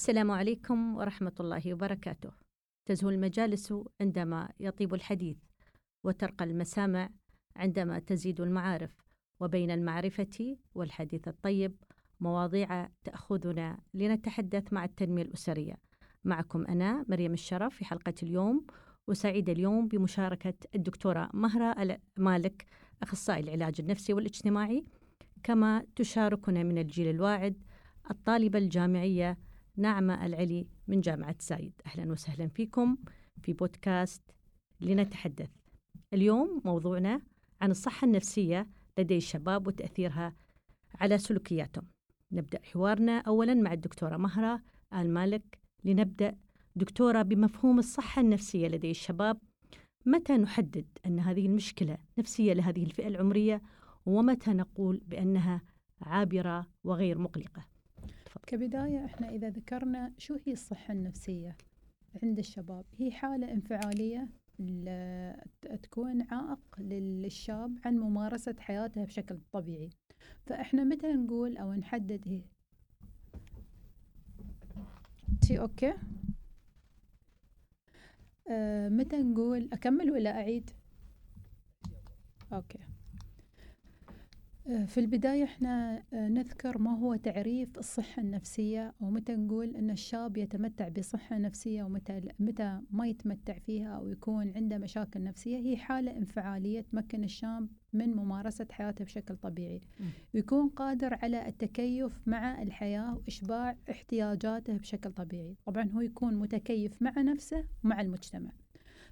السلام عليكم ورحمة الله وبركاته. تزهو المجالس عندما يطيب الحديث، وترقى المسامع عندما تزيد المعارف، وبين المعرفة والحديث الطيب مواضيع تأخذنا لنتحدث مع التنمية الأسرية. معكم أنا مريم الشرف في حلقة اليوم، وسعيدة اليوم بمشاركة الدكتورة مهرة مالك أخصائي العلاج النفسي والاجتماعي، كما تشاركنا من الجيل الواعد الطالبة الجامعية نعمة العلي من جامعة زايد أهلا وسهلا فيكم في بودكاست لنتحدث. اليوم موضوعنا عن الصحة النفسية لدي الشباب وتأثيرها على سلوكياتهم. نبدأ حوارنا أولا مع الدكتورة مهرة آل مالك لنبدأ. دكتورة بمفهوم الصحة النفسية لدي الشباب متى نحدد أن هذه المشكلة نفسية لهذه الفئة العمرية؟ ومتى نقول بأنها عابرة وغير مقلقة؟ تفضل. كبداية إحنا إذا ذكرنا شو هي الصحة النفسية عند الشباب؟ هي حالة انفعالية تكون عائق للشاب عن ممارسة حياته بشكل طبيعي. فإحنا متى نقول أو نحدد هي؟ تي okay؟ آه متى نقول أكمل ولا أعيد؟ أوكي. في البداية إحنا آه، نذكر ما هو تعريف الصحة النفسية ومتى نقول أن الشاب يتمتع بصحة نفسية ومتى متى ما يتمتع فيها أو يكون عنده مشاكل نفسية. هي حالة انفعالية تمكن الشاب من ممارسة حياته بشكل طبيعي. ويكون قادر على التكيف مع الحياة وإشباع احتياجاته بشكل طبيعي. طبعا هو يكون متكيف مع نفسه ومع المجتمع.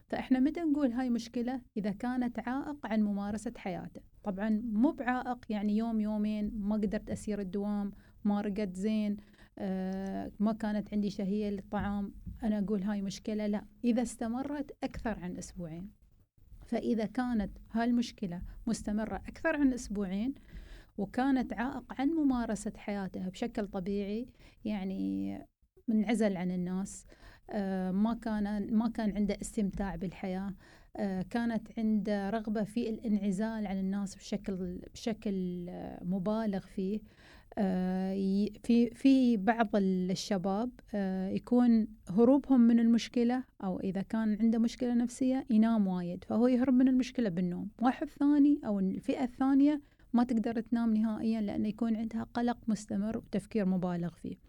فإحنا متى نقول هاي مشكلة؟ إذا كانت عائق عن ممارسة حياته. طبعا مو بعائق يعني يوم يومين ما قدرت أسير الدوام ما رقدت زين آه ما كانت عندي شهية للطعام أنا أقول هاي مشكلة؟ لا. إذا استمرت أكثر عن أسبوعين. فإذا كانت هالمشكلة مستمرة أكثر عن أسبوعين وكانت عائق عن ممارسة حياته بشكل طبيعي يعني منعزل عن الناس ما كان ما كان عنده استمتاع بالحياة. آه، كانت عنده رغبة في الانعزال عن الناس بشكل بشكل آه، مبالغ فيه. في في بعض الشباب يكون هروبهم من المشكلة أو إذا كان عنده مشكلة نفسية ينام وايد فهو يهرب من المشكلة بالنوم. واحد ثاني أو الفئة الثانية ما تقدر تنام نهائيا لأنه يكون عندها قلق مستمر وتفكير مبالغ فيه. آه،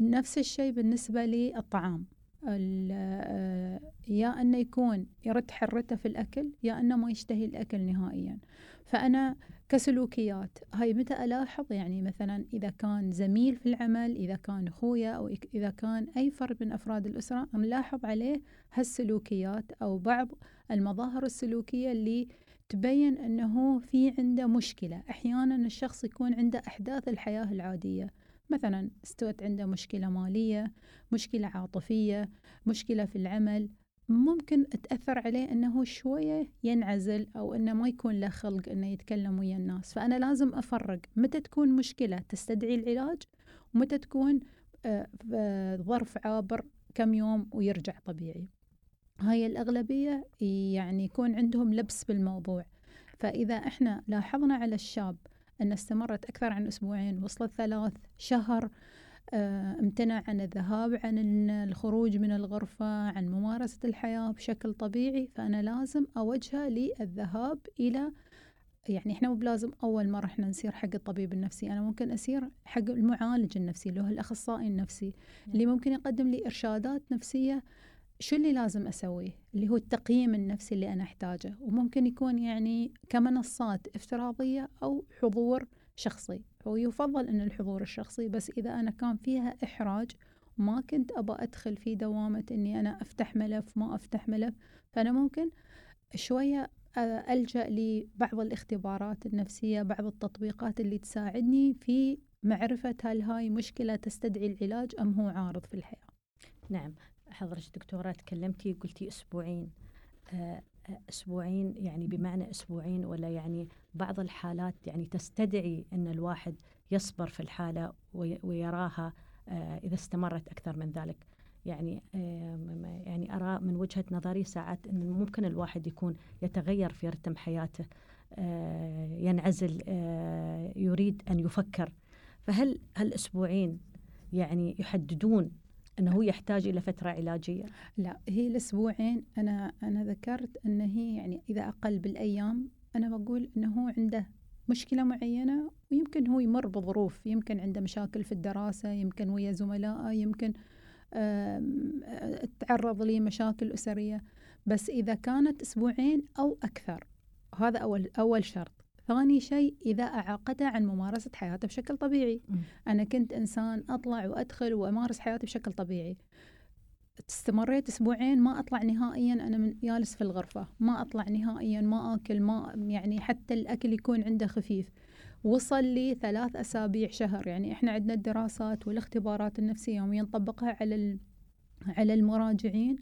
نفس الشيء بالنسبة للطعام آه، يا أنه يكون يرد حرته في الأكل يا أنه ما يشتهي الأكل نهائيا. فأنا كسلوكيات هاي متى ألاحظ؟ يعني مثلا إذا كان زميل في العمل إذا كان أخويا أو إذا كان أي فرد من أفراد الأسرة نلاحظ عليه هالسلوكيات أو بعض المظاهر السلوكية اللي تبين أنه في عنده مشكلة. أحيانا الشخص يكون عنده أحداث الحياة العادية. مثلا استوت عنده مشكلة مالية مشكلة عاطفية مشكلة في العمل ممكن تأثر عليه أنه شوية ينعزل أو أنه ما يكون له خلق أنه يتكلم ويا الناس. فأنا لازم أفرق متى تكون مشكلة تستدعي العلاج ومتى تكون آه، ظرف عابر كم يوم ويرجع طبيعي. هاي الأغلبية يعني يكون عندهم لبس بالموضوع. فإذا إحنا لاحظنا على الشاب أن استمرت أكثر عن أسبوعين وصلت ثلاث شهر آه، امتنع عن الذهاب عن الخروج من الغرفة عن ممارسة الحياة بشكل طبيعي. فأنا لازم أوجهه للذهاب إلى يعني إحنا مو بلازم أول مرة إحنا نسير حق الطبيب النفسي. أنا ممكن اسير حق المعالج النفسي اللي هو الأخصائي النفسي اللي ممكن يقدم لي إرشادات نفسية شو اللي لازم أسويه؟ اللي هو التقييم النفسي اللي أنا أحتاجه. وممكن يكون يعني كمنصات افتراضية أو حضور شخصي. هو يفضل أن الحضور الشخصي بس إذا أنا كان فيها إحراج ما كنت أبى أدخل في دوامة أني أنا أفتح ملف ما أفتح ملف. فأنا ممكن شوية ألجأ لبعض الاختبارات النفسية بعض التطبيقات اللي تساعدني في معرفة هل هاي مشكلة تستدعي العلاج أم هو عارض في الحياة. نعم. حضرتك دكتورة تكلمتي قلتي أسبوعين. آه، آه، أسبوعين يعني بمعنى أسبوعين ولا يعني بعض الحالات يعني تستدعي أن الواحد يصبر في الحالة ويراها آه، إذا استمرت أكثر من ذلك. يعني يعني أرى من وجهة نظري ساعات أن ممكن الواحد يكون يتغير في رتم حياته ينعزل يريد أن يفكر. فهل هل أسبوعين يعني يحددون إنه هو يحتاج إلى فترة علاجية. لا هي الأسبوعين أنا أنا ذكرت إن هي يعني إذا أقل بالأيام أنا بقول انه هو عنده مشكلة معينة ويمكن هو يمر بظروف يمكن عنده مشاكل في الدراسة يمكن ويا زملائه يمكن تعرض لمشاكل أسرية. بس إذا كانت أسبوعين أو أكثر هذا أول أول شرط. ثاني شيء إذا أعاقته عن ممارسة حياته بشكل طبيعي. م. أنا كنت إنسان أطلع وأدخل وأمارس حياتي بشكل طبيعي. استمريت أسبوعين ما أطلع نهائيا أنا من جالس في الغرفة. ما أطلع نهائيا ما آكل ما يعني حتى الأكل يكون عنده خفيف. وصل لي ثلاث أسابيع شهر. يعني إحنا عندنا الدراسات والاختبارات النفسية يوميا نطبقها على على المراجعين.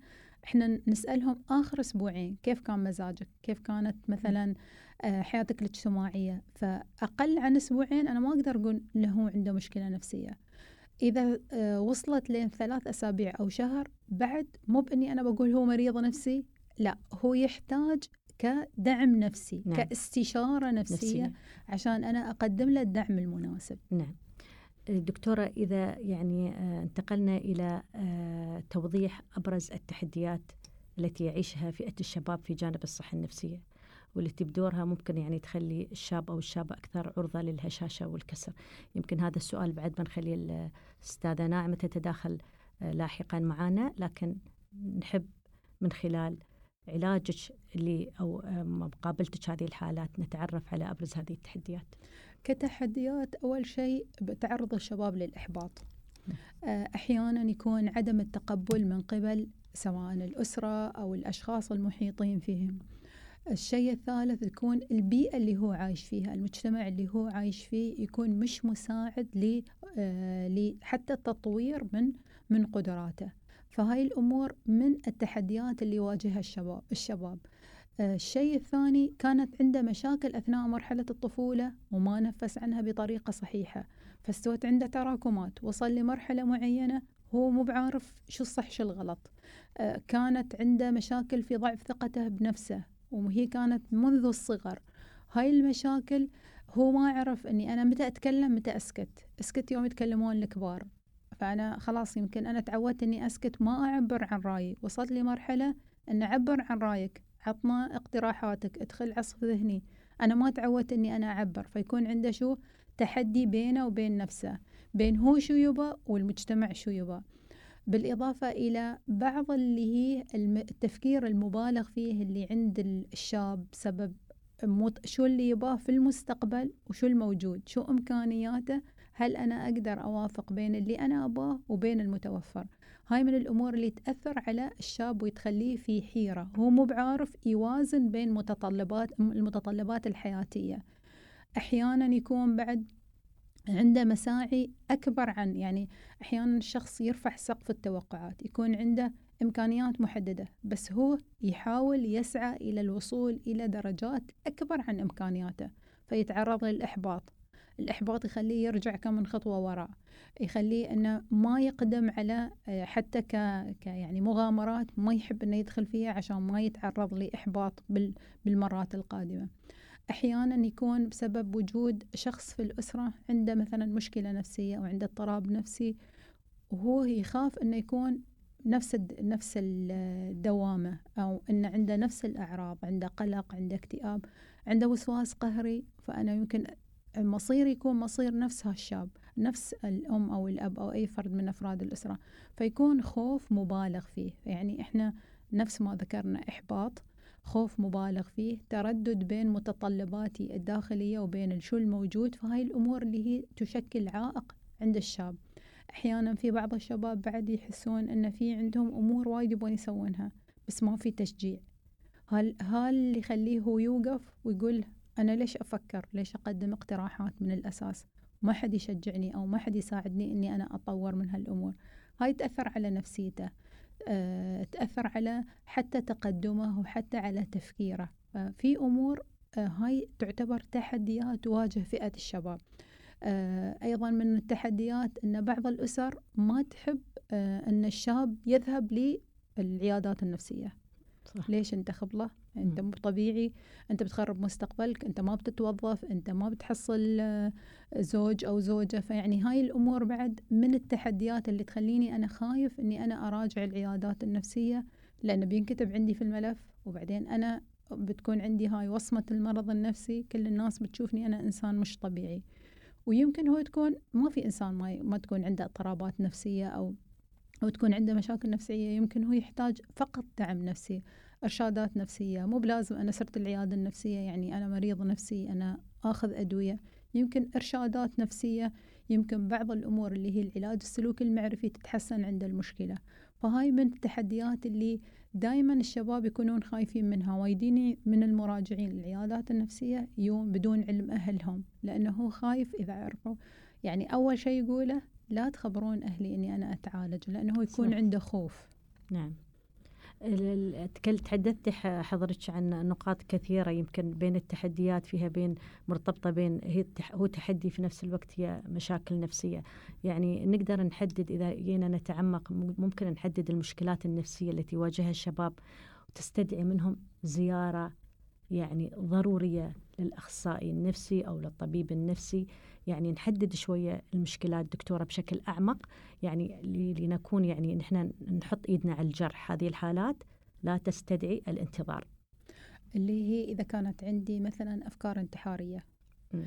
إحنا نسألهم آخر أسبوعين كيف كان مزاجك؟ كيف كانت مثلا آه، حياتك الاجتماعية. فأقل عن أسبوعين أنا ما أقدر أقول له عنده مشكلة نفسية. إذا آه، وصلت لين ثلاث أسابيع أو شهر بعد مو بإني أنا بقول هو مريض نفسي لا هو يحتاج كدعم نفسي نعم. كاستشارة نفسية, نفسية. عشان أنا أقدم له الدعم المناسب. نعم. دكتورة إذا يعني آه، انتقلنا إلى آه، توضيح أبرز التحديات التي يعيشها فئة الشباب في جانب الصحة النفسية. والتي بدورها ممكن يعني تخلي الشاب أو الشابة أكثر عرضة للهشاشة والكسر. يمكن هذا السؤال بعد بنخلي الأستاذة ناعمة تتداخل آه، لاحقا معنا لكن نحب من خلال علاجك اللي أو مقابلتك هذه الحالات نتعرف على أبرز هذه التحديات. كتحديات أول شيء بتعرض الشباب للإحباط. آه، أحيانا يكون عدم التقبل من قبل سواء الأسرة أو الأشخاص المحيطين فيهم. الشيء الثالث يكون البيئة اللي هو عايش فيها المجتمع اللي هو عايش فيه يكون مش مساعد ل آه حتى التطوير من من قدراته. فهاي الأمور من التحديات اللي يواجهها الشباب الشباب. آه الشيء الثاني كانت عنده مشاكل أثناء مرحلة الطفولة وما نفس عنها بطريقة صحيحة. فاستوت عنده تراكمات وصل لمرحلة معينة هو مو بعارف شو الصح شو الغلط. آه كانت عنده مشاكل في ضعف ثقته بنفسه. وهي كانت منذ الصغر. هاي المشاكل هو ما عرف إني أنا متى أتكلم متى أسكت. أسكت يوم يتكلمون الكبار. فأنا خلاص يمكن أنا تعودت إني أسكت ما أعبر عن رأيي. وصلت لي مرحله إن أعبر عن رأيك عطنا اقتراحاتك ادخل عصف ذهني. أنا ما تعودت إني أنا أعبر. فيكون عنده شو؟ تحدي بينه وبين نفسه. بين هو شو يبى والمجتمع شو يبى بالإضافة إلى بعض اللي هي التفكير المبالغ فيه اللي عند الشاب بسبب شو اللي يباه في المستقبل وشو الموجود شو إمكانياته هل أنا أقدر أوافق بين اللي أنا أباه وبين المتوفر. هاي من الأمور اللي تأثر على الشاب وتخليه في حيرة. هو مو بعارف يوازن بين متطلبات المتطلبات الحياتية. أحيانا يكون بعد عنده مساعي أكبر عن يعني أحيانا الشخص يرفع سقف التوقعات يكون عنده إمكانيات محددة بس هو يحاول يسعى إلى الوصول إلى درجات أكبر عن إمكانياته فيتعرض للإحباط. الإحباط يخليه يرجع كم من خطوة وراء يخليه أنه ما يقدم على آه، حتى ك, ك يعني مغامرات ما يحب أنه يدخل فيها عشان ما يتعرض لإحباط بالمرات القادمة. أحيانا يكون بسبب وجود شخص في الأسرة عنده مثلا مشكلة نفسية أو عنده اضطراب نفسي وهو يخاف أنه يكون نفس نفس الدوامة أو أنه عنده نفس الأعراض عنده قلق عنده اكتئاب عنده وسواس قهري. فأنا يمكن المصير يكون مصير نفس هالشاب نفس الأم أو الأب أو أي فرد من أفراد الأسرة. فيكون خوف مبالغ فيه. يعني إحنا نفس ما ذكرنا إحباط خوف مبالغ فيه تردد بين متطلباتي الداخلية وبين شو الموجود فهاي الأمور اللي هي تشكل عائق عند الشاب. أحيانا في بعض الشباب بعد يحسون أن في عندهم أمور وايد يبون يسوونها بس ما في تشجيع. هل هل اللي يخليه هو يوقف ويقول أنا ليش أفكر؟ ليش أقدم اقتراحات من الأساس؟ ما حد يشجعني أو ما حد يساعدني أني أنا أطور من هالأمور. هاي تأثر على نفسيته. تأثر على حتى تقدمه وحتى على تفكيره. ففي أمور آه، هاي تعتبر تحديات تواجه فئة الشباب. آه، أيضا من التحديات أن بعض الأسر ما تحب أن الشاب يذهب للعيادات النفسية. صح. ليش انتخب له أنت مو طبيعي أنت بتخرب مستقبلك أنت ما بتتوظف أنت ما بتحصل آه، زوج أو زوجة. فيعني هاي الأمور بعد من التحديات اللي تخليني أنا خايف إني أنا أراجع العيادات النفسية لأنه بينكتب عندي في الملف وبعدين أنا بتكون عندي هاي وصمة المرض النفسي. كل الناس بتشوفني أنا إنسان مش طبيعي. ويمكن هو تكون ما في إنسان ما, ما تكون عنده اضطرابات نفسية أو أو تكون عنده مشاكل نفسية. يمكن هو يحتاج فقط دعم نفسي. إرشادات نفسية. مو بلازم أنا صرت العيادة النفسية يعني أنا مريض نفسي أنا آخذ أدوية. يمكن إرشادات نفسية يمكن بعض الأمور اللي هي العلاج السلوكي المعرفي تتحسن عند المشكلة. فهاي من التحديات اللي دائما الشباب يكونون خايفين منها. وايديني من المراجعين العيادات النفسية يوم بدون علم أهلهم لأنه هو خايف إذا عرفوا. يعني أول شيء يقوله لا تخبرون أهلي أني أنا أتعالج لأنه يكون صح. عنده خوف. نعم. تحدثت حضرتك عن نقاط كثيرة يمكن بين التحديات فيها بين مرتبطة بين هي هو تحدي في نفس الوقت هي مشاكل نفسية. يعني نقدر نحدد إذا جينا نتعمق ممكن نحدد المشكلات النفسية التي يواجهها الشباب وتستدعي منهم زيارة يعني ضرورية للأخصائي النفسي أو للطبيب النفسي يعني نحدد شوية المشكلات دكتورة بشكل أعمق يعني لنكون يعني نحن نحط إيدنا على الجرح. هذه الحالات لا تستدعي الانتظار. اللي هي إذا كانت عندي مثلا أفكار انتحارية. م.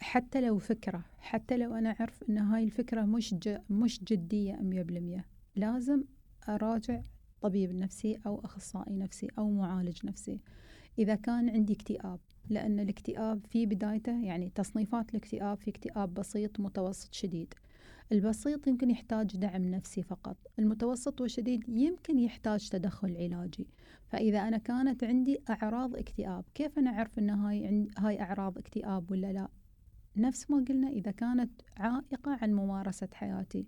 حتى لو فكرة حتى لو أنا أعرف أن هاي الفكرة مش مش جدية مية بالمية لازم أراجع طبيب نفسي أو أخصائي نفسي أو معالج نفسي. إذا كان عندي اكتئاب لأن الاكتئاب في بدايته يعني تصنيفات الاكتئاب في اكتئاب بسيط متوسط شديد. البسيط يمكن يحتاج دعم نفسي فقط المتوسط والشديد يمكن يحتاج تدخل علاجي. فإذا أنا كانت عندي أعراض اكتئاب كيف أنا أعرف أن هاي, هاي أعراض اكتئاب ولا لا؟ نفس ما قلنا إذا كانت عائقة عن ممارسة حياتي.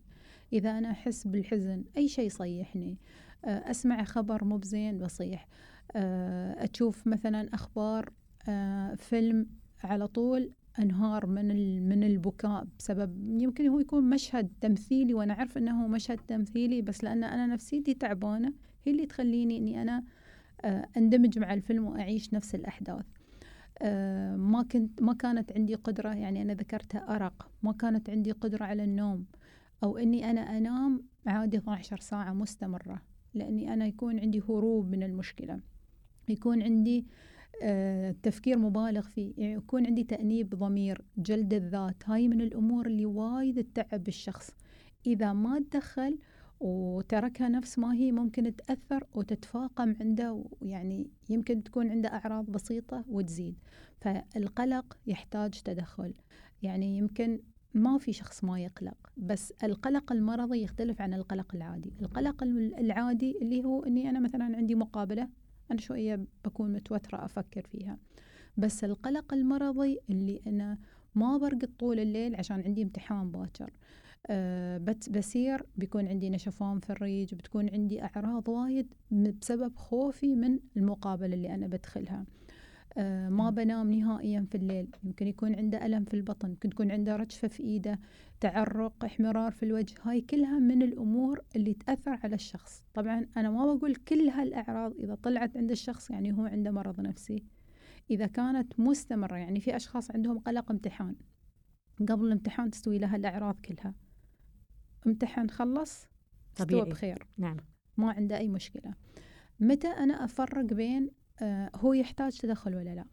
إذا أنا أحس بالحزن أي شيء يصيحني. آه، أسمع خبر مو بزين بصيح. أشوف مثلا أخبار آه، فيلم على طول أنهار من من البكاء بسبب يمكن هو يكون مشهد تمثيلي وأنا أعرف إنه مشهد تمثيلي بس لأن أنا نفسيتي تعبانة هي اللي تخليني إني أنا أندمج مع الفيلم وأعيش نفس الأحداث. ما كنت ما كانت عندي قدرة يعني أنا ذكرتها أرق ما كانت عندي قدرة على النوم أو إني أنا أنام عادي 12 ساعة مستمرة لأني أنا يكون عندي هروب من المشكلة. يكون عندي آه تفكير مبالغ فيه يعني يكون عندي تأنيب ضمير جلد الذات. هاي من الأمور اللي وايد تتعب الشخص. إذا ما تدخل وتركها نفس ما هي ممكن تأثر وتتفاقم عنده يعني يمكن تكون عنده أعراض بسيطة وتزيد. فالقلق يحتاج تدخل. يعني يمكن ما في شخص ما يقلق بس القلق المرضي يختلف عن القلق العادي. القلق العادي اللي هو أني أنا مثلا عندي مقابلة أنا شوية بكون متوترة أفكر فيها. بس القلق المرضي اللي أنا ما برقد طول الليل عشان عندي امتحان باكر. أه بسير بيكون عندي نشفان في الريج بتكون عندي أعراض وايد بسبب خوفي من المقابلة اللي أنا بدخلها. ما بنام نهائيا في الليل. يمكن يكون عنده ألم في البطن يمكن تكون عنده رجفة في إيده تعرق احمرار في الوجه. هاي كلها من الأمور اللي تأثر على الشخص. طبعا أنا ما بقول كل هالأعراض إذا طلعت عند الشخص يعني هو عنده مرض نفسي. إذا كانت مستمرة يعني في أشخاص عندهم قلق امتحان. قبل الامتحان تستوي لها الأعراض كلها. امتحان خلص طبيعي. بخير نعم. ما عنده أي مشكلة. متى أنا أفرق بين آه، هو يحتاج تدخل ولا لا.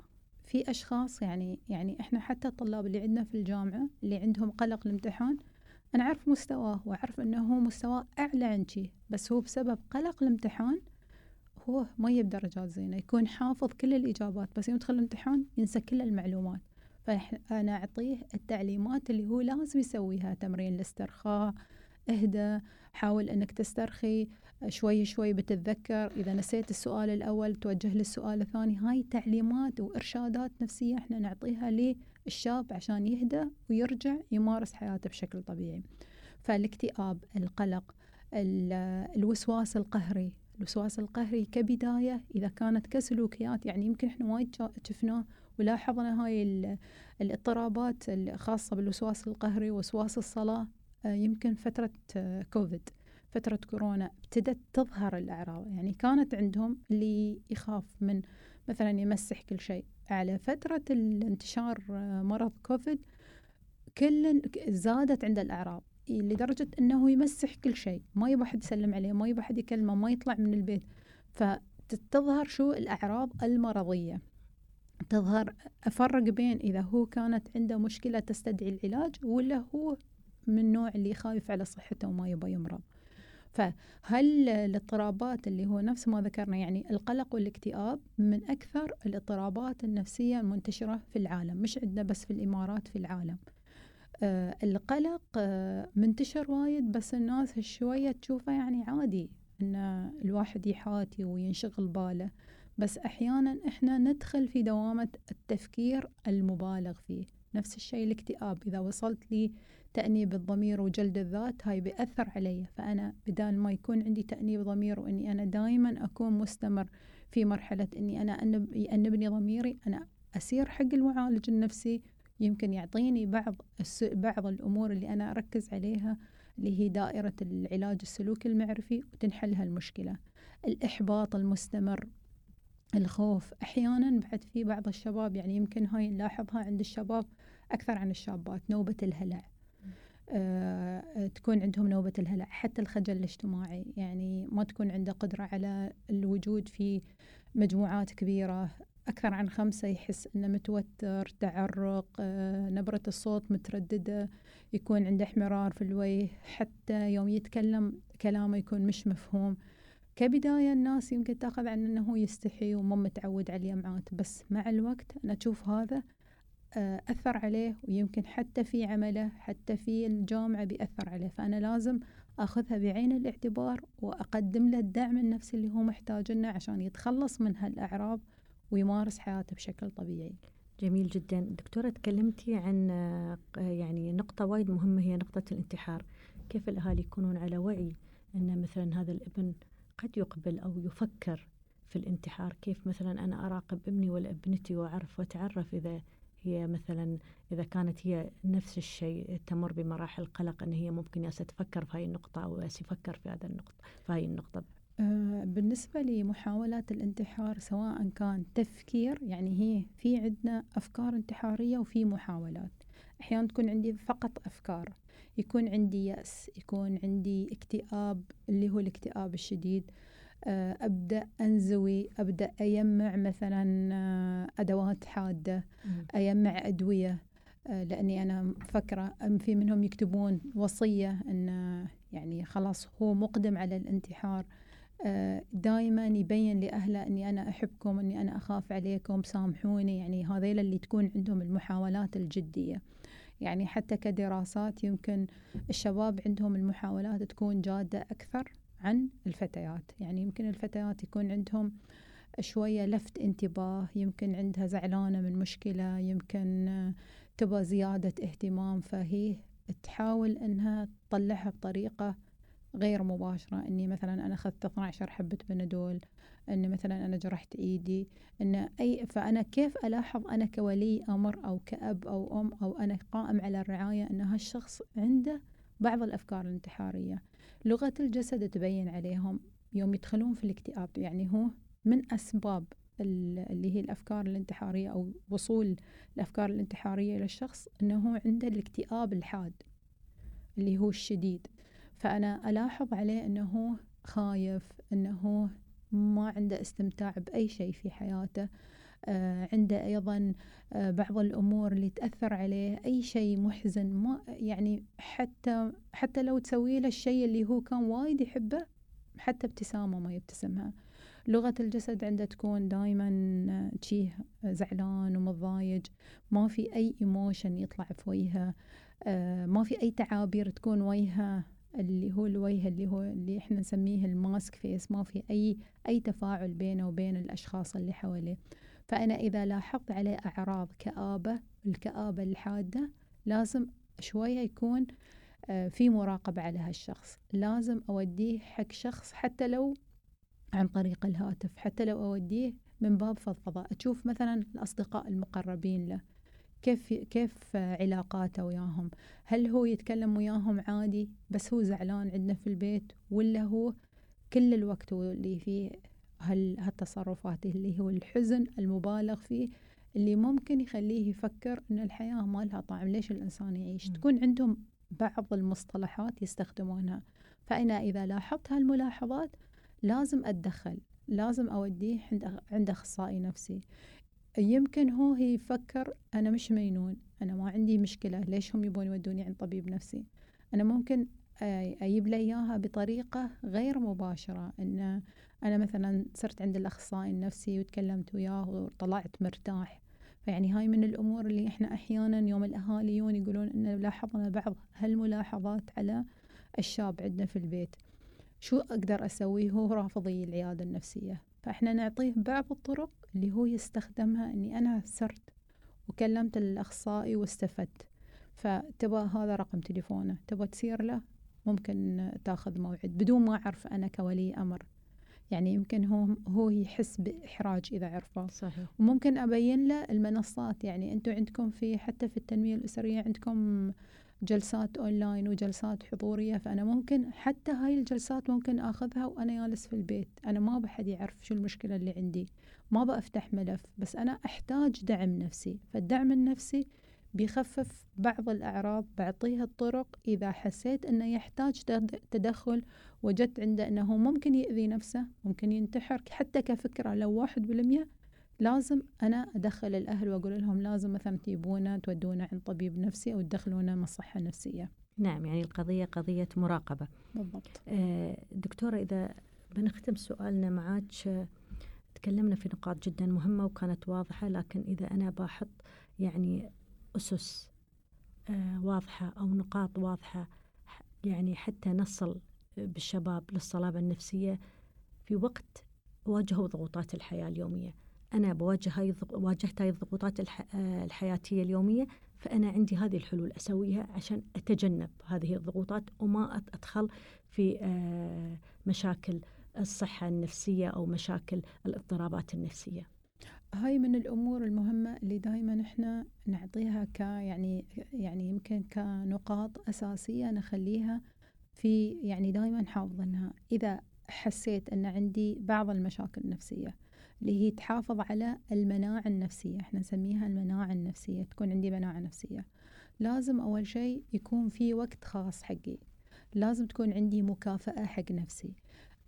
في أشخاص يعني يعني إحنا حتى الطلاب اللي عندنا في الجامعة اللي عندهم قلق الامتحان أنا أعرف مستواه وأعرف إنه هو مستواه أعلى عن شي بس هو بسبب قلق الامتحان هو ما يجيب درجات زينه يكون حافظ كل الإجابات بس يدخل الامتحان ينسى كل المعلومات. فانا أعطيه التعليمات اللي هو لازم يسويها تمرين الاسترخاء اهدى حاول إنك تسترخي شوي شوي بتتذكر. إذا نسيت السؤال الأول توجه للسؤال الثاني. هاي تعليمات وإرشادات نفسية إحنا نعطيها للشاب عشان يهدى ويرجع يمارس حياته بشكل طبيعي. فالاكتئاب القلق الوسواس القهري. الوسواس القهري كبداية إذا كانت كسلوكيات يعني يمكن إحنا وايد شفناه ولاحظنا هاي الاضطرابات الخاصة بالوسواس القهري وسواس الصلاة. آه، يمكن فترة كوفيد فترة كورونا ابتدت تظهر الأعراض يعني كانت عندهم اللي يخاف من مثلا يمسح كل شيء. على فترة الانتشار آه، مرض كوفيد كل زادت عنده الأعراض لدرجة أنه يمسح كل شيء. ما يبغى حد يسلم عليه ما يبغى حد يكلمه ما يطلع من البيت. فتتظهر شو؟ الأعراض المرضية. تظهر أفرق بين إذا هو كانت عنده مشكلة تستدعي العلاج ولا هو من النوع اللي خايف على صحته وما يبغى يمرض. فهل الاضطرابات اللي هو نفس ما ذكرنا يعني القلق والاكتئاب من أكثر الاضطرابات النفسية المنتشرة في العالم مش عندنا بس في الإمارات في العالم. آه القلق آه منتشر وايد بس الناس شوية تشوفه يعني عادي إن الواحد يحاتي وينشغل باله. بس أحيانا إحنا ندخل في دوامة التفكير المبالغ فيه. نفس الشيء الاكتئاب. إذا وصلت لي تأنيب الضمير وجلد الذات هاي بيأثر علي. فأنا بدال ما يكون عندي تأنيب ضمير وإني أنا دائما أكون مستمر في مرحلة إني أنا أنب يأنبني ضميري أنا أسير حق المعالج النفسي. يمكن يعطيني بعض بعض الأمور اللي أنا أركز عليها اللي هي دائرة العلاج السلوكي المعرفي وتنحل هالمشكلة الإحباط المستمر الخوف. أحيانا بعد في بعض الشباب يعني يمكن هاي نلاحظها عند الشباب أكثر عن الشابات نوبة الهلع. آه تكون عندهم نوبة الهلع حتى الخجل الاجتماعي. يعني ما تكون عنده قدرة على الوجود في مجموعات كبيرة. أكثر عن خمسة يحس أنه متوتر تعرق آه نبرة الصوت مترددة يكون عنده احمرار في الوجه. حتى يوم يتكلم كلامه يكون مش مفهوم. كبداية الناس يمكن تأخذ عن أنه يستحي وما متعود على اليمعات. بس مع الوقت أنا أشوف هذا أثر عليه ويمكن حتى في عمله حتى في الجامعة بيأثر عليه. فأنا لازم أخذها بعين الاعتبار وأقدم له الدعم النفسي اللي هو محتاج لنا عشان يتخلص من هالأعراض ويمارس حياته بشكل طبيعي. جميل جدا. دكتورة تكلمتي عن آه، يعني نقطة وايد مهمة هي نقطة الانتحار. كيف الأهالي يكونون على وعي أن مثلا هذا الابن قد يقبل أو يفكر في الانتحار؟ كيف مثلا أنا أراقب ابني ولا ابنتي وأعرف وأتعرف إذا هي مثلا إذا كانت هي نفس الشيء تمر بمراحل قلق أن هي ممكن ياس تفكر في هاي النقطة أو ياس يفكر في هذا النقطة في هاي النقطة. آه، بالنسبة لمحاولات الانتحار سواء كان تفكير يعني هي في عندنا أفكار انتحارية وفي محاولات. أحيانا تكون عندي فقط أفكار يكون عندي يأس يكون عندي اكتئاب اللي هو الاكتئاب الشديد. آه، أبدأ أنزوي أبدأ أجمع مثلا آه، أدوات حادة أجمع أدوية آه، لأني أنا مفكرة في منهم يكتبون وصية أن يعني خلاص هو مقدم على الانتحار. دائما يبين لأهله أني أنا أحبكم أني أنا أخاف عليكم سامحوني يعني هذيل اللي تكون عندهم المحاولات الجدية. يعني حتى كدراسات يمكن الشباب عندهم المحاولات تكون جادة أكثر. عن الفتيات. يعني يمكن الفتيات يكون عندهم شوية لفت انتباه يمكن عندها زعلانة من مشكلة يمكن تبى زيادة اهتمام فهي تحاول إنها تطلعها بطريقة غير مباشرة. إني مثلا أنا أخذت 12 حبة بنادول إن مثلا أنا جرحت إيدي إن أي فأنا كيف ألاحظ أنا كولي أمر أو كأب أو أم أو أنا قائم على الرعاية إن هالشخص عنده بعض الأفكار الانتحارية. لغة الجسد تبين عليهم يوم يدخلون في الاكتئاب يعني هو من أسباب اللي هي الأفكار الانتحارية أو وصول الأفكار الانتحارية للشخص أنه عنده الاكتئاب الحاد اللي هو الشديد. فأنا ألاحظ عليه أنه خايف أنه ما عنده استمتاع بأي شيء في حياته. عنده أيضا آه بعض الأمور اللي تأثر عليه أي شيء محزن ما يعني حتى حتى لو تسوي له الشيء اللي هو كان وايد يحبه حتى ابتسامة ما يبتسمها. لغة الجسد عنده تكون دايما شيه زعلان ومضايج ما في أي emotion يطلع في وجهه آه ما في أي تعابير تكون وجهه اللي هو الوجه اللي هو اللي إحنا نسميه ال mask face ما في أي أي تفاعل بينه وبين الأشخاص اللي حواليه. فأنا إذا لاحظت عليه أعراض كآبة الكآبة الحادة لازم شوية يكون آه، في مراقبة على هالشخص. لازم أوديه حق شخص حتى لو عن طريق الهاتف حتى لو أوديه من باب فضفضة. أشوف مثلا الأصدقاء المقربين له كيف كيف علاقاته وياهم؟ هل هو يتكلم وياهم عادي بس هو زعلان عندنا في البيت ولا هو كل الوقت اللي فيه هال هالتصرفات اللي هو الحزن المبالغ فيه اللي ممكن يخليه يفكر إن الحياة ما لها طعم. ليش الإنسان يعيش؟ م. تكون عندهم بعض المصطلحات يستخدمونها. فأنا إذا لاحظت هالملاحظات لازم أتدخل لازم أوديه عند عند أخصائي نفسي. يمكن هو يفكر أنا مش مينون أنا ما عندي مشكلة ليش هم يبون يودوني عند طبيب نفسي؟ أنا ممكن أجيب له إياها بطريقة غير مباشرة. إن أنا مثلا صرت عند الأخصائي النفسي وتكلمت وياه وطلعت مرتاح. فيعني هاي من الأمور اللي إحنا أحيانا يوم الاهالي يجون يقولون إن لاحظنا بعض هالملاحظات على الشاب عندنا في البيت. شو أقدر أسوي؟ هو رافضي العيادة النفسية. فإحنا نعطيه بعض الطرق اللي هو يستخدمها إني أنا سرت وكلمت الأخصائي واستفدت. فتبغى هذا رقم تليفونه. تبغى تصير له؟ ممكن تاخذ موعد بدون ما أعرف أنا كولي أمر. يعني يمكن هو هو يحس بإحراج إذا عرفه. صحيح. وممكن أبين له المنصات. يعني أنتم عندكم في حتى في التنمية الأسرية عندكم جلسات أونلاين وجلسات حضورية. فأنا ممكن حتى هاي الجلسات ممكن آخذها وأنا جالس في البيت. أنا ما بحد يعرف شو المشكلة اللي عندي. ما بفتح ملف. بس أنا أحتاج دعم نفسي. فالدعم النفسي بيخفف بعض الأعراض بعطيها الطرق إذا حسيت أنه يحتاج تدخل وجدت عنده أنه ممكن يأذي نفسه ممكن ينتحر حتى كفكرة لو واحد بالمية لازم أنا أدخل الأهل وأقول لهم لازم مثلا تجيبونا تودونا عند طبيب نفسي أو تدخلونا مصحة نفسية. نعم يعني القضية قضية مراقبة. بالضبط. آه دكتورة إذا بنختم سؤالنا معك تكلمنا في نقاط جدا مهمة وكانت واضحة لكن إذا أنا بحط يعني أسس آه واضحة أو نقاط واضحة يعني حتى نصل بالشباب للصلابة النفسية في وقت واجهوا ضغوطات الحياة اليومية. أنا بواجه هاي واجهت هاي الضغوطات آه، الحياتية اليومية فأنا عندي هذه الحلول أسويها عشان أتجنب هذه الضغوطات وما أدخل في آه، مشاكل الصحة النفسية أو مشاكل الاضطرابات النفسية. هاي من الأمور المهمة اللي دائما إحنا نعطيها ك يعني يعني يمكن كنقاط أساسية نخليها في يعني دائما حافظينها إذا حسيت إن عندي بعض المشاكل النفسية اللي هي تحافظ على المناعة النفسية إحنا نسميها المناعة النفسية تكون عندي مناعة نفسية لازم أول شيء يكون في وقت خاص حقي. لازم تكون عندي مكافأة حق نفسي.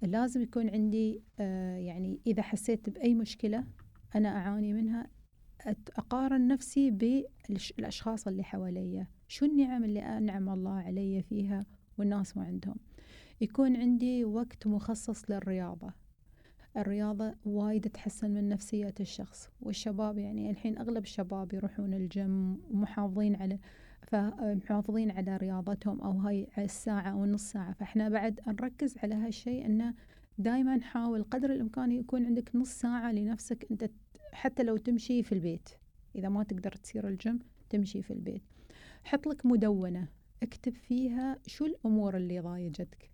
لازم يكون عندي آه يعني إذا حسيت بأي مشكلة أنا أعاني منها أقارن نفسي بالأشخاص اللي حواليا. شو النعم اللي أنعم الله علي فيها والناس ما عندهم؟ يكون عندي وقت مخصص للرياضة. الرياضة وايد تحسن من نفسية الشخص والشباب يعني الحين أغلب الشباب يروحون الجيم ومحافظين على فمحافظين على رياضتهم أو هاي الساعة أو نص ساعة. فإحنا بعد نركز على هالشيء أنه دائما حاول قدر الإمكان يكون عندك نص ساعة لنفسك أنت حتى لو تمشي في البيت. إذا ما تقدر تسير الجيم تمشي في البيت. حط لك مدونة. اكتب فيها شو الأمور اللي ضايجتك.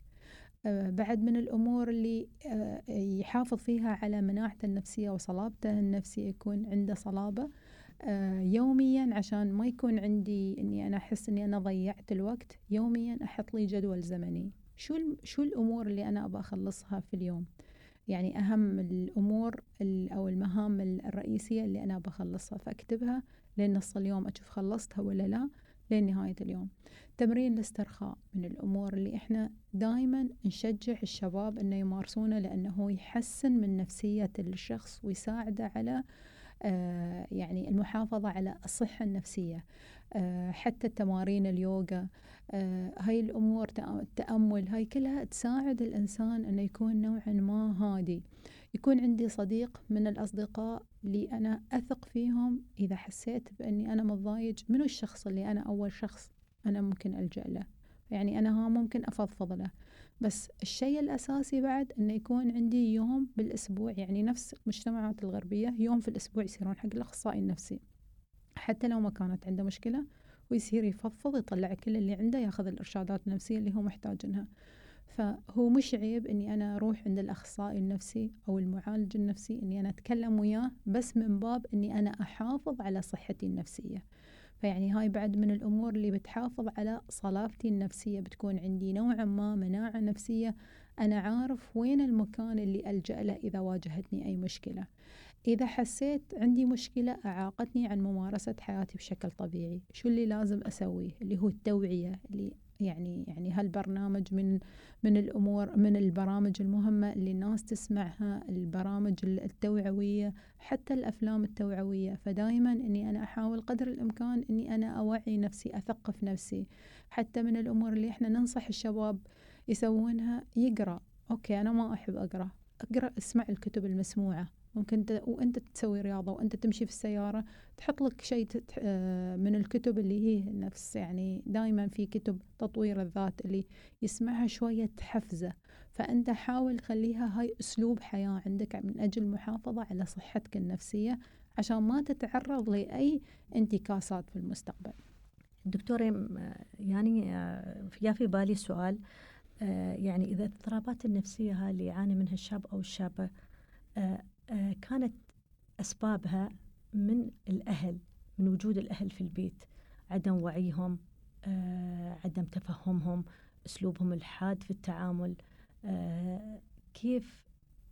آه بعد من الأمور اللي آه يحافظ فيها على مناعته النفسية وصلابته النفسية يكون عنده صلابة. آه يوميا عشان ما يكون عندي إني أنا أحس إني أنا ضيعت الوقت يوميا أحط لي جدول زمني. شو شو الأمور اللي أنا أبغى أخلصها في اليوم؟ يعني أهم الأمور أو المهام الرئيسية اللي أنا بخلصها فأكتبها لين نص اليوم أشوف خلصتها ولا لا لين نهاية اليوم. تمرين الاسترخاء من الأمور اللي إحنا دائما نشجع الشباب إنه يمارسونه لأنه يحسن من نفسية الشخص ويساعده على آه يعني المحافظة على الصحة النفسية آه حتى تمارين اليوغا آه هاي الأمور التأمل هاي كلها تساعد الإنسان أنه يكون نوعا ما هادي. يكون عندي صديق من الأصدقاء اللي أنا أثق فيهم إذا حسيت بأني أنا متضايج منو الشخص اللي أنا أول شخص أنا ممكن ألجأ له؟ يعني أنا ها ممكن أفضفض له. بس الشيء الأساسي بعد أنه يكون عندي يوم بالأسبوع يعني نفس المجتمعات الغربية يوم في الأسبوع يصيرون حق الأخصائي النفسي. حتى لو ما كانت عنده مشكلة ويصير يفضفض يطلع كل اللي عنده ياخذ الإرشادات النفسية اللي هو محتاجنها فهو مش عيب إني أنا أروح عند الأخصائي النفسي أو المعالج النفسي إني أنا أتكلم وياه بس من باب إني أنا أحافظ على صحتي النفسية. فيعني هاي بعد من الأمور اللي بتحافظ على صلابتي النفسية بتكون عندي نوعا ما مناعة نفسية. أنا عارف وين المكان اللي ألجأ له إذا واجهتني أي مشكلة. إذا حسيت عندي مشكلة أعاقتني عن ممارسة حياتي بشكل طبيعي. شو اللي لازم أسويه؟ اللي هو التوعية اللي يعني يعني هالبرنامج من من الأمور من البرامج المهمة اللي الناس تسمعها البرامج التوعوية حتى الأفلام التوعوية. فدائما إني أنا أحاول قدر الإمكان إني أنا أوعي نفسي أثقف نفسي. حتى من الأمور اللي إحنا ننصح الشباب يسوونها يقرأ. أوكي أنا ما أحب أقرأ. أقرأ أسمع الكتب المسموعة. ممكن ت... وانت تسوي رياضة وانت تمشي في السيارة تحط لك شيء. آه، من الكتب اللي هي نفس يعني دائما في كتب تطوير الذات اللي يسمعها شوية تحفزه فأنت حاول خليها هاي أسلوب حياة عندك من أجل المحافظه على صحتك النفسية عشان ما تتعرض لأي انتكاسات في المستقبل. دكتورة يعني يا في بالي سؤال يعني إذا الاضطرابات النفسية هذه اللي يعاني منها الشاب أو الشابة آه، كانت أسبابها من الأهل من وجود الأهل في البيت. عدم وعيهم آه، عدم تفهمهم أسلوبهم الحاد في التعامل. آه، كيف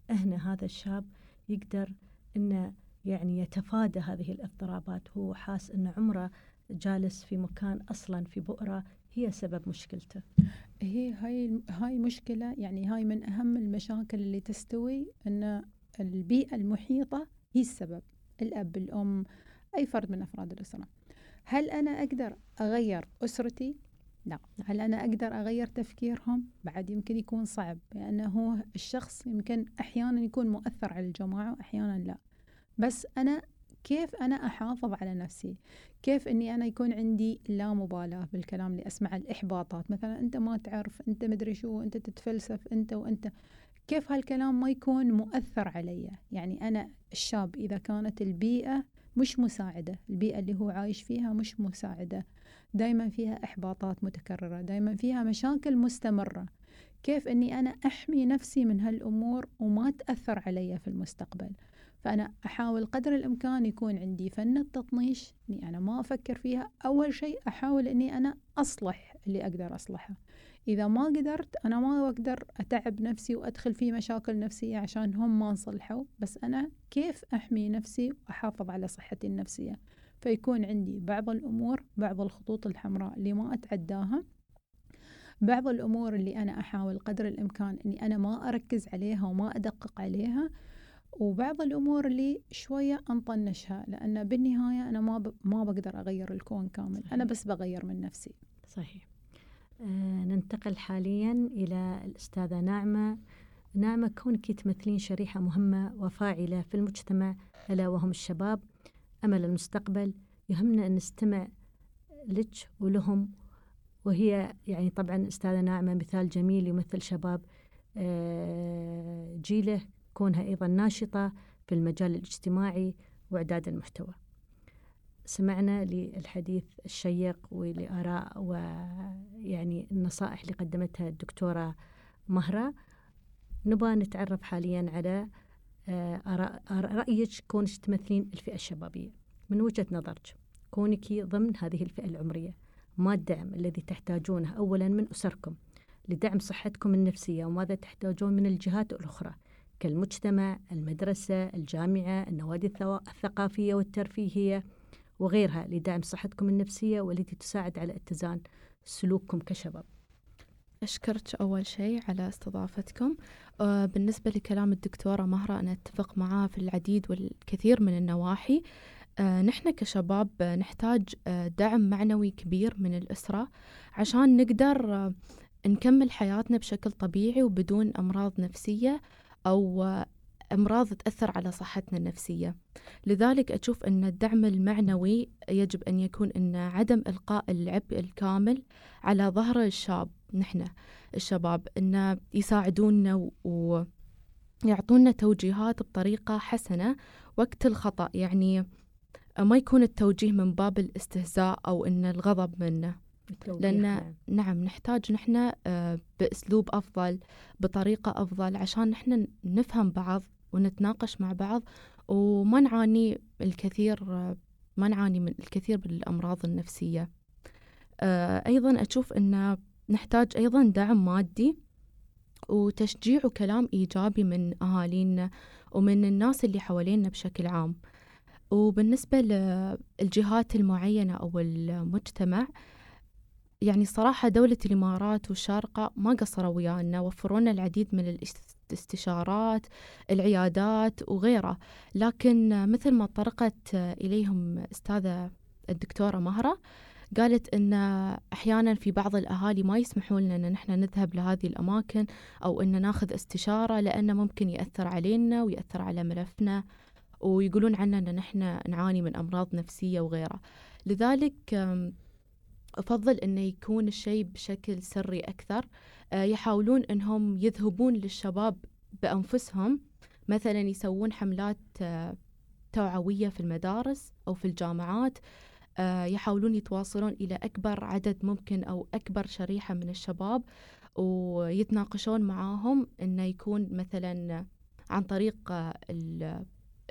هنا هذا الشاب يقدر أنه يعني يتفادى هذه الاضطرابات؟ هو حاس أن عمره جالس في مكان أصلا في بؤرة هي سبب مشكلته. هي هاي هاي مشكلة يعني هاي من أهم المشاكل اللي تستوي أن البيئة المحيطة هي السبب. الأب الأم أي فرد من أفراد الأسرة. هل أنا أقدر أغير أسرتي؟ لا. هل أنا أقدر أغير تفكيرهم؟ بعد يمكن يكون صعب لأنه هو الشخص يمكن أحيانا يكون مؤثر على الجماعة وأحيانا لا. بس أنا كيف أنا أحافظ على نفسي؟ كيف أني أنا يكون عندي لا مبالاة بالكلام اللي أسمع الإحباطات؟ مثلا أنت ما تعرف أنت مدري شو أنت تتفلسف أنت وأنت. كيف هالكلام ما يكون مؤثر علي؟ يعني أنا الشاب إذا كانت البيئة مش مساعدة البيئة اللي هو عايش فيها مش مساعدة. دايما فيها إحباطات متكررة دايما فيها مشاكل مستمرة. كيف أني أنا أحمي نفسي من هالأمور وما تأثر علي في المستقبل؟ فأنا أحاول قدر الإمكان يكون عندي فن التطنيش أني أنا ما أفكر فيها. أول شيء أحاول أني أنا أصلح اللي أقدر أصلحه. إذا ما قدرت أنا ما أقدر أتعب نفسي وأدخل في مشاكل نفسية عشان هم ما نصلحوا بس أنا كيف أحمي نفسي وأحافظ على صحتي النفسية؟ فيكون عندي بعض الأمور بعض الخطوط الحمراء اللي ما أتعداها بعض الأمور اللي أنا أحاول قدر الإمكان أني أنا ما أركز عليها وما أدقق عليها وبعض الأمور اللي شوية أنطنشها لأن بالنهاية أنا ما ب... ما بقدر أغير الكون كامل صحيح. أنا بس بغير من نفسي. صحيح. ننتقل حاليا إلى الأستاذة ناعمة ناعمة كونك تمثلين شريحة مهمة وفاعلة في المجتمع ألا وهم الشباب أمل المستقبل؟ يهمنا أن نستمع لك ولهم. وهي يعني طبعا أستاذة ناعمة مثال جميل يمثل شباب آه جيله كونها أيضا ناشطة في المجال الاجتماعي وإعداد المحتوى. سمعنا للحديث الشيق ولآراء ويعني النصائح اللي قدمتها الدكتورة مهرة. نبغى نتعرف حاليا على آه، آراء رأيك كونك تمثلين الفئة الشبابية. من وجهة نظرك كونك ضمن هذه الفئة العمرية ما الدعم الذي تحتاجونه؟ أولا من أسركم لدعم صحتكم النفسية وماذا تحتاجون من الجهات الأخرى؟ كالمجتمع المدرسة الجامعة النوادي الثقافية والترفيهية. وغيرها لدعم صحتكم النفسية والتي تساعد على اتزان سلوككم كشباب. أشكرك أول شيء على استضافتكم. آه بالنسبة لكلام الدكتورة مهرة أنا أتفق معاه في العديد والكثير من النواحي. آه نحن كشباب نحتاج آه دعم معنوي كبير من الأسرة عشان نقدر نكمل حياتنا بشكل طبيعي وبدون أمراض نفسية أو أمراض تأثر على صحتنا النفسية. لذلك أشوف أن الدعم المعنوي يجب أن يكون أن عدم إلقاء العبء الكامل على ظهر الشاب نحن الشباب أن يساعدونا ويعطونا توجيهات بطريقة حسنة وقت الخطأ. يعني ما يكون التوجيه من باب الاستهزاء أو أن الغضب منه. لأن نعم. نعم نحتاج نحن آه، بأسلوب أفضل بطريقة أفضل عشان نحن نفهم بعض ونتناقش مع بعض وما نعاني الكثير ما نعاني من الكثير من الأمراض النفسية. آه، أيضا أشوف أن نحتاج أيضا دعم مادي وتشجيع وكلام إيجابي من أهالينا ومن الناس اللي حوالينا بشكل عام. وبالنسبة للجهات المعينة أو المجتمع يعني صراحة دولة الإمارات والشارقة ما قصروا ويانا وفروا لنا العديد من الاستشارات العيادات وغيرها لكن مثل ما طرقت إليهم أستاذة الدكتورة مهرة قالت إن أحيانا في بعض الأهالي ما يسمحون لنا إن نحن نذهب لهذه الأماكن أو إن ناخذ استشارة لأنه ممكن يأثر علينا ويأثر على ملفنا ويقولون عنا إن نحن نعاني من أمراض نفسية وغيرها لذلك أفضل إنه يكون الشيء بشكل سري أكثر. آه، يحاولون إنهم يذهبون للشباب بأنفسهم مثلا يسوون حملات آه، توعوية في المدارس أو في الجامعات. آه، يحاولون يتواصلون إلى أكبر عدد ممكن أو أكبر شريحة من الشباب ويتناقشون معاهم إنه يكون مثلا عن طريق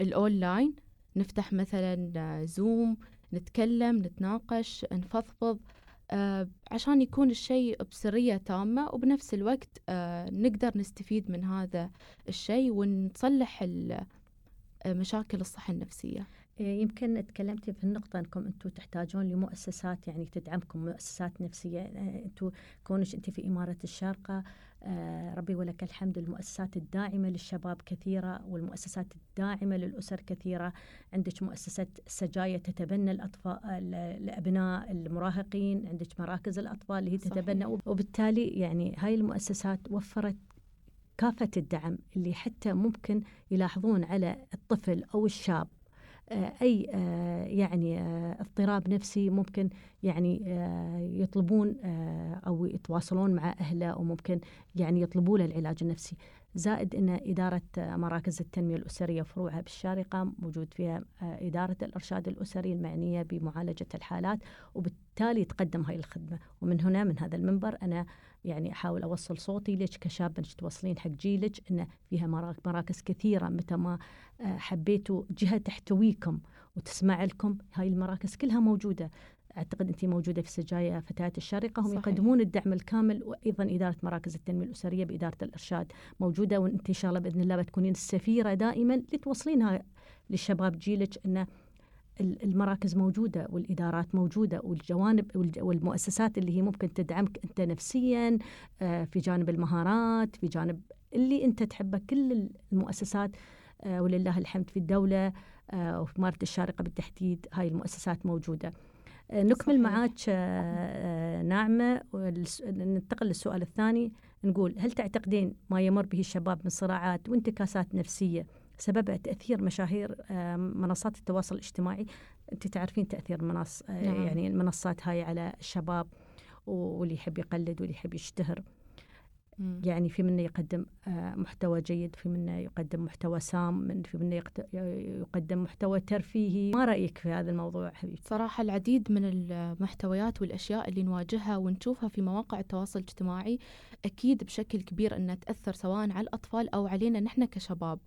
الأونلاين. نفتح مثلا زوم نتكلم نتناقش نفضفض آه عشان يكون الشيء بسرية تامة وبنفس الوقت آه نقدر نستفيد من هذا الشيء ونصلح مشاكل الصحة النفسية. إيه، يمكن تكلمتي في النقطة أنكم أنتم تحتاجون لمؤسسات يعني تدعمكم مؤسسات نفسية. إيه، أنتم كونش أنت في إمارة الشارقة آه ربي ولك الحمد. المؤسسات الداعمة للشباب كثيرة والمؤسسات الداعمة للأسر كثيرة. عندك مؤسسة سجايا تتبنى الأطفال الأبناء المراهقين. عندك مراكز الأطفال اللي هي تتبنى. صحيح. وبالتالي يعني هاي المؤسسات وفرت كافة الدعم اللي حتى ممكن يلاحظون على الطفل أو الشاب. آه، أي آه، يعني آه، اضطراب نفسي ممكن يعني يطلبون أو يتواصلون مع أهله وممكن يعني يطلبوا له العلاج النفسي. زائد إن إدارة مراكز التنمية الأسرية وفروعها بالشارقة موجود فيها إدارة الإرشاد الأسري المعنية بمعالجة الحالات وبالتالي تقدم هاي الخدمة. ومن هنا من هذا المنبر أنا يعني أحاول أوصل صوتي لك كشاب أنك توصلين حق جيلك إن فيها مراكز كثيرة متى ما آه، حبيتوا جهة تحتويكم وتسمع لكم هاي المراكز كلها موجودة. أعتقد انت موجودة في سجايا فتيات الشارقه هم صحيح. يقدمون الدعم الكامل وأيضا إدارة مراكز التنمية الأسرية بإدارة الإرشاد موجودة وانت ان شاء الله بإذن الله بتكونين السفيرة دائما لتوصلينها للشباب جيلك انه المراكز موجودة والإدارات موجودة والجوانب والمؤسسات اللي هي ممكن تدعمك أنت نفسيا آه، في جانب المهارات في جانب اللي أنت تحبه. كل المؤسسات آه، ولله الحمد في الدولة آه، وفي إمارة الشارقة بالتحديد هاي المؤسسات موجودة. نكمل معاك ناعمة. ننتقل للسؤال الثاني. نقول هل تعتقدين ما يمر به الشباب من صراعات وانتكاسات نفسية؟ سببها تأثير مشاهير منصات التواصل الاجتماعي أنت تعرفين تأثير منص آه، نعم. يعني المنصات هاي على الشباب واللي يحب يقلد واللي يحب يشتهر مم. يعني في منا يقدم آه، محتوى جيد في منا يقدم محتوى سام من في منا يقدم محتوى ترفيهي ما رأيك في هذا الموضوع حبيبتي؟ صراحة العديد من المحتويات والأشياء اللي نواجهها ونشوفها في مواقع التواصل الاجتماعي أكيد بشكل كبير أنها تأثر سواء على الأطفال أو علينا نحن كشباب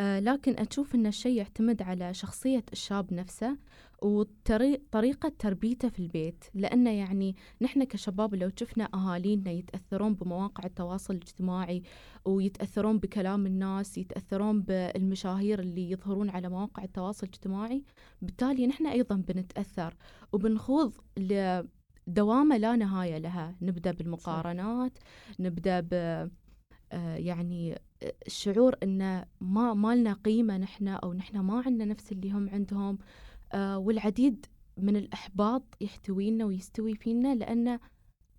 لكن أشوف أن الشيء يعتمد على شخصية الشاب نفسه وطريقة تربيته في البيت. لأنه يعني نحن كشباب لو شفنا أهالينا يتأثرون بمواقع التواصل الاجتماعي ويتأثرون بكلام الناس يتأثرون بالمشاهير اللي يظهرون على مواقع التواصل الاجتماعي بالتالي نحن أيضا بنتأثر وبنخوض دوامة لا نهاية لها. نبدأ بالمقارنات نبدأ ب آه، يعني الشعور انه ما ما لنا قيمة نحن أو نحن ما عندنا نفس اللي هم عندهم آه والعديد من الأحباط يحتوينا ويستوي فينا لأن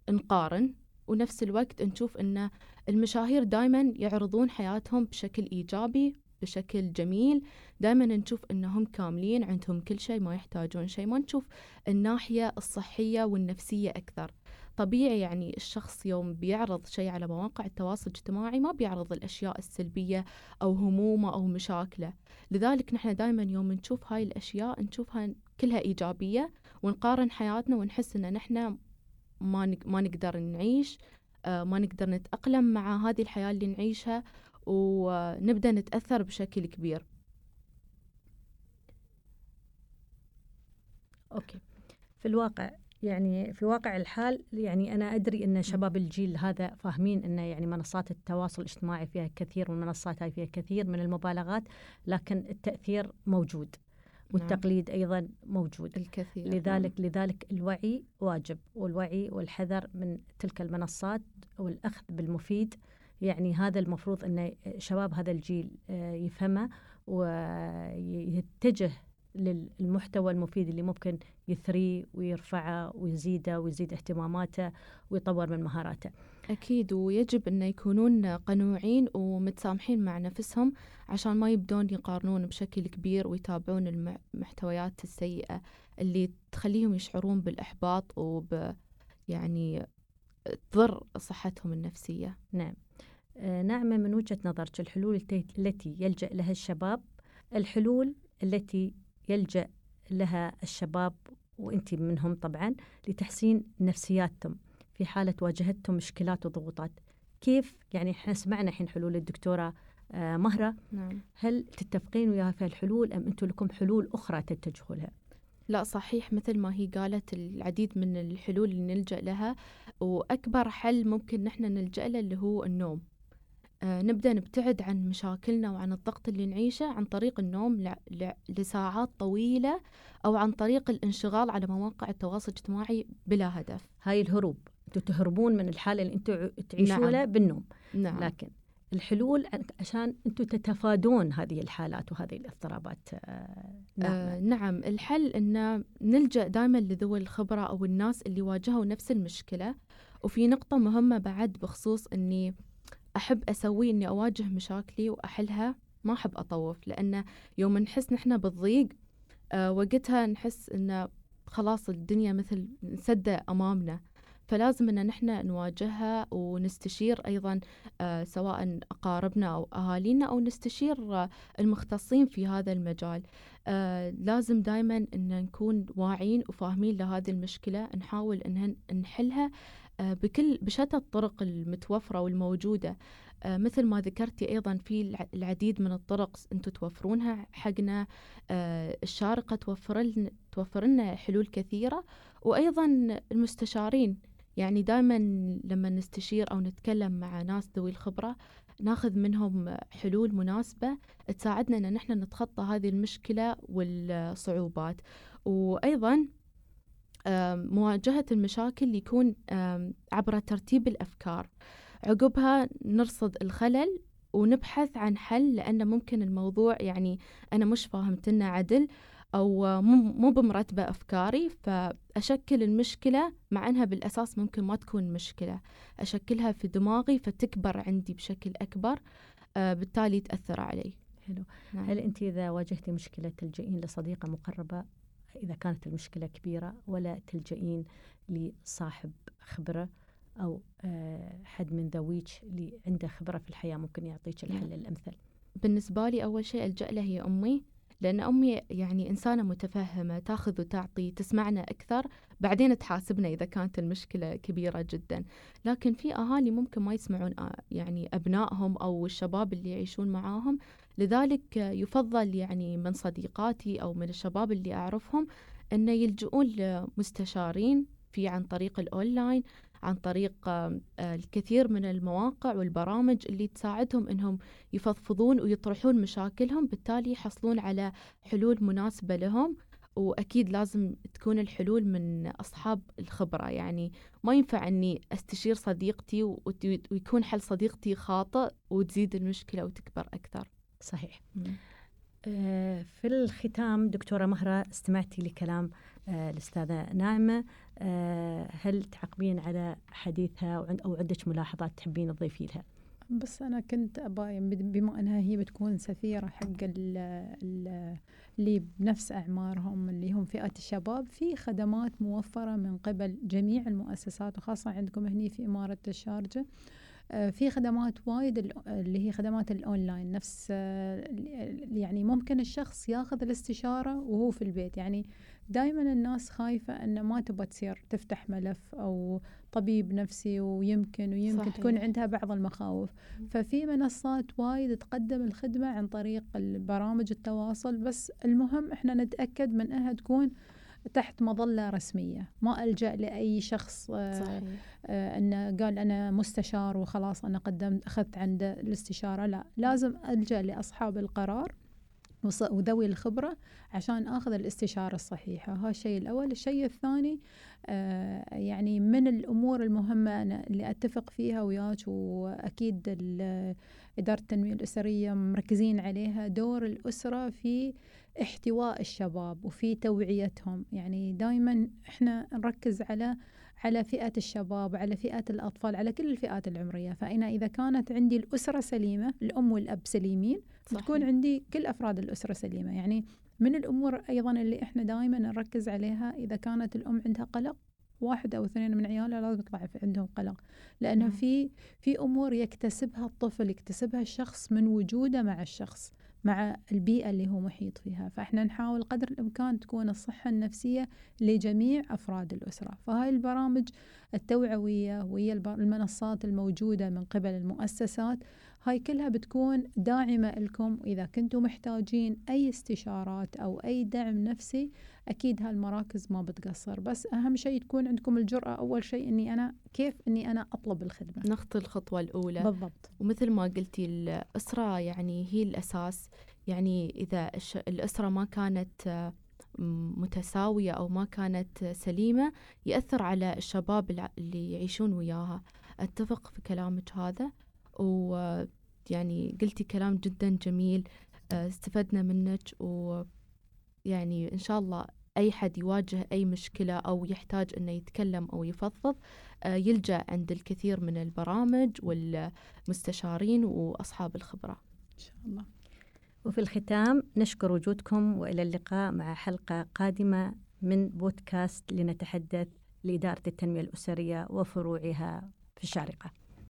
نقارن ونفس الوقت نشوف إن المشاهير دائما يعرضون حياتهم بشكل إيجابي بشكل جميل. دائما نشوف إنهم كاملين عندهم كل شيء ما يحتاجون شيء. ما نشوف الناحية الصحية والنفسية أكثر. طبيعي يعني الشخص يوم بيعرض شيء على مواقع التواصل الاجتماعي ما بيعرض الأشياء السلبية أو همومه أو مشاكله. لذلك نحن دائما يوم نشوف هاي الأشياء نشوفها كلها إيجابية ونقارن حياتنا ونحس إن نحن ما ما نقدر نعيش آه، ما نقدر نتأقلم مع هذه الحياة اللي نعيشها ونبدأ نتأثر بشكل كبير. أوكي. في الواقع يعني في واقع الحال يعني أنا أدري أن شباب الجيل هذا فاهمين أن يعني منصات التواصل الاجتماعي فيها كثير من المنصات هاي فيها كثير من المبالغات لكن التأثير موجود والتقليد نعم. أيضا موجود الكثير لذلك نعم. لذلك الوعي واجب والوعي والحذر من تلك المنصات والأخذ بالمفيد يعني هذا المفروض أن شباب هذا الجيل آه، يفهمه ويتجه للمحتوى المفيد اللي ممكن يثريه ويرفعه ويزيده ويزيد اهتماماته ويطور من مهاراته. أكيد ويجب أن يكونون قنوعين ومتسامحين مع نفسهم عشان ما يبدون يقارنون بشكل كبير ويتابعون المحتويات السيئة اللي تخليهم يشعرون بالإحباط وب يعني تضر صحتهم النفسية. نعم. آه، نعمة من وجهة نظرك الحلول التي يلجأ لها الشباب الحلول التي يلجأ لها الشباب وإنت منهم طبعا لتحسين نفسياتهم. في حالة واجهتهم مشكلات وضغوطات. كيف؟ يعني إحنا سمعنا الحين حلول الدكتورة آه، مهرة. نعم. هل تتفقين وياها في الحلول أم أنتم لكم حلول أخرى تتجهوا لها؟ لا صحيح مثل ما هي قالت العديد من الحلول اللي نلجأ لها. وأكبر حل ممكن نحن نلجأ له اللي هو النوم. نبدأ نبتعد عن مشاكلنا وعن الضغط اللي نعيشه عن طريق النوم لساعات طويلة أو عن طريق الانشغال على مواقع التواصل الاجتماعي بلا هدف هاي الهروب أنتوا تهربون من الحالة اللي أنتوا تعيشونها نعم. بالنوم نعم. لكن الحلول عشان أنتم تتفادون هذه الحالات وهذه الاضطرابات آه نعم. آه نعم الحل أن نلجأ دائما لذوي الخبرة أو الناس اللي واجهوا نفس المشكلة وفي نقطة مهمة بعد بخصوص أني أحب أسويه إني أواجه مشاكلي وأحلها ما أحب أطوف لأن يوم نحس نحن بالضيق أه وقتها نحس إن خلاص الدنيا مثل سدة أمامنا. فلازم إن نحن نواجهها ونستشير أيضا آه سواء أقاربنا أو أهالينا أو نستشير آه المختصين في هذا المجال. آه لازم دائما إن نكون واعين وفاهمين لهذه المشكلة نحاول إن نحلها بكل بشتى الطرق المتوفرة والموجودة. آه، مثل ما ذكرتي أيضا في العديد من الطرق أنتم توفرونها حقنا آه، الشارقة توفر توفر لنا حلول كثيرة. وأيضا المستشارين يعني دائما لما نستشير أو نتكلم مع ناس ذوي الخبرة ناخذ منهم حلول مناسبة تساعدنا أن نحن نتخطى هذه المشكلة والصعوبات. وأيضا مواجهة المشاكل يكون عبر ترتيب الأفكار. عقبها نرصد الخلل ونبحث عن حل لأن ممكن الموضوع يعني أنا مش فاهمتنا عدل أو مو بمرتبة أفكاري فأشكل المشكلة مع أنها بالأساس ممكن ما تكون مشكلة. أشكلها في دماغي فتكبر عندي بشكل أكبر آه، بالتالي تأثر علي. حلو. نعم. هل أنت إذا واجهتي مشكلة تلجئين لصديقة مقربة؟ إذا كانت المشكلة كبيرة ولا تلجئين لصاحب خبرة أو آه، حد من ذويك اللي عنده خبرة في الحياة ممكن يعطيك الحل نعم. الأمثل بالنسبة لي أول شيء ألجأ له هي أمي لأن أمي يعني إنسانة متفهمة تأخذ وتعطي تسمعنا أكثر بعدين تحاسبنا إذا كانت المشكلة كبيرة جدا لكن في أهالي ممكن ما يسمعون آه، يعني أبنائهم أو الشباب اللي يعيشون معاهم لذلك يفضل يعني من صديقاتي أو من الشباب اللي أعرفهم أن يلجؤون لمستشارين في عن طريق الأونلاين عن طريق آه، الكثير من المواقع والبرامج اللي تساعدهم إنهم يفضفضون ويطرحون مشاكلهم بالتالي يحصلون على حلول مناسبة لهم وأكيد لازم تكون الحلول من أصحاب الخبرة. يعني ما ينفع إني أستشير صديقتي ويكون حل صديقتي خاطئ وتزيد المشكلة وتكبر أكثر. صحيح. آه في الختام دكتورة مهرة استمعتي لكلام آه الأستاذة ناعمة. آه هل تعقبين على حديثها أو عندك ملاحظات تحبين تضيفي لها؟ بس أنا كنت أبا بما أنها هي بتكون سفيرة حق اللي بنفس أعمارهم اللي هم فئة الشباب في خدمات موفرة من قبل جميع المؤسسات وخاصة عندكم هني في إمارة الشارجة. آه، في خدمات وايد اللي هي خدمات الأونلاين. نفس آه، يعني ممكن الشخص ياخذ الاستشارة وهو في البيت. يعني دائما الناس خايفة إن ما تبغى تصير تفتح ملف أو طبيب نفسي ويمكن ويمكن صحيح. تكون عندها بعض المخاوف. ففي منصات وايد تقدم الخدمة عن طريق برامج التواصل. بس المهم إحنا نتأكد من إنها تكون تحت مظلة رسمية. ما ألجأ لأي شخص آه، صحيح. آه، أنه قال أنا مستشار وخلاص أنا قدمت أخذت عنده الاستشارة. لا لازم ألجأ لأصحاب القرار وذوي الخبرة عشان أخذ الاستشارة الصحيحة. هذا الشيء الأول. الشيء الثاني آه، يعني من الأمور المهمة أنا اللي أتفق فيها وياك وأكيد إدارة التنمية الأسرية مركزين عليها دور الأسرة في احتواء الشباب وفي توعيتهم. يعني دائما إحنا نركز على على فئة الشباب على فئة الأطفال على كل الفئات العمرية فأنا إذا كانت عندي الأسرة سليمة الأم والأب سليمين صحيح. عندي كل أفراد الأسرة سليمة يعني من الأمور أيضا اللي إحنا دائما نركز عليها إذا كانت الأم عندها قلق واحد أو اثنين من عيالها لازم يطلع عندهم قلق لأنه نعم. في في أمور يكتسبها الطفل يكتسبها الشخص من وجوده مع الشخص مع البيئة اللي هو محيط فيها. فإحنا نحاول قدر الإمكان تكون الصحة النفسية لجميع أفراد الأسرة. فهاي البرامج التوعوية وهي المنصات الموجودة من قبل المؤسسات هاي كلها بتكون داعمة لكم. وإذا كنتم محتاجين أي استشارات أو أي دعم نفسي أكيد هالمراكز ما بتقصر. بس أهم شيء تكون عندكم الجرأة. أول شيء أني أنا كيف أني أنا أطلب الخدمة؟ نخطي الخطوة الأولى. بالضبط. ومثل ما قلتي الأسرة يعني هي الأساس. يعني إذا الأسرة ما كانت متساوية أو ما كانت سليمة يأثر على الشباب اللي يعيشون وياها. أتفق في كلامك هذا. ويعني قلتي كلام جدا جميل آه، استفدنا منك ويعني إن شاء الله أي حد يواجه أي مشكلة أو يحتاج أنه يتكلم أو يفضفض آه، يلجأ عند الكثير من البرامج والمستشارين وأصحاب الخبرة. إن شاء الله. وفي الختام نشكر وجودكم وإلى اللقاء مع حلقة قادمة من بودكاست لنتحدث لإدارة التنمية الأسرية وفروعها في الشارقة.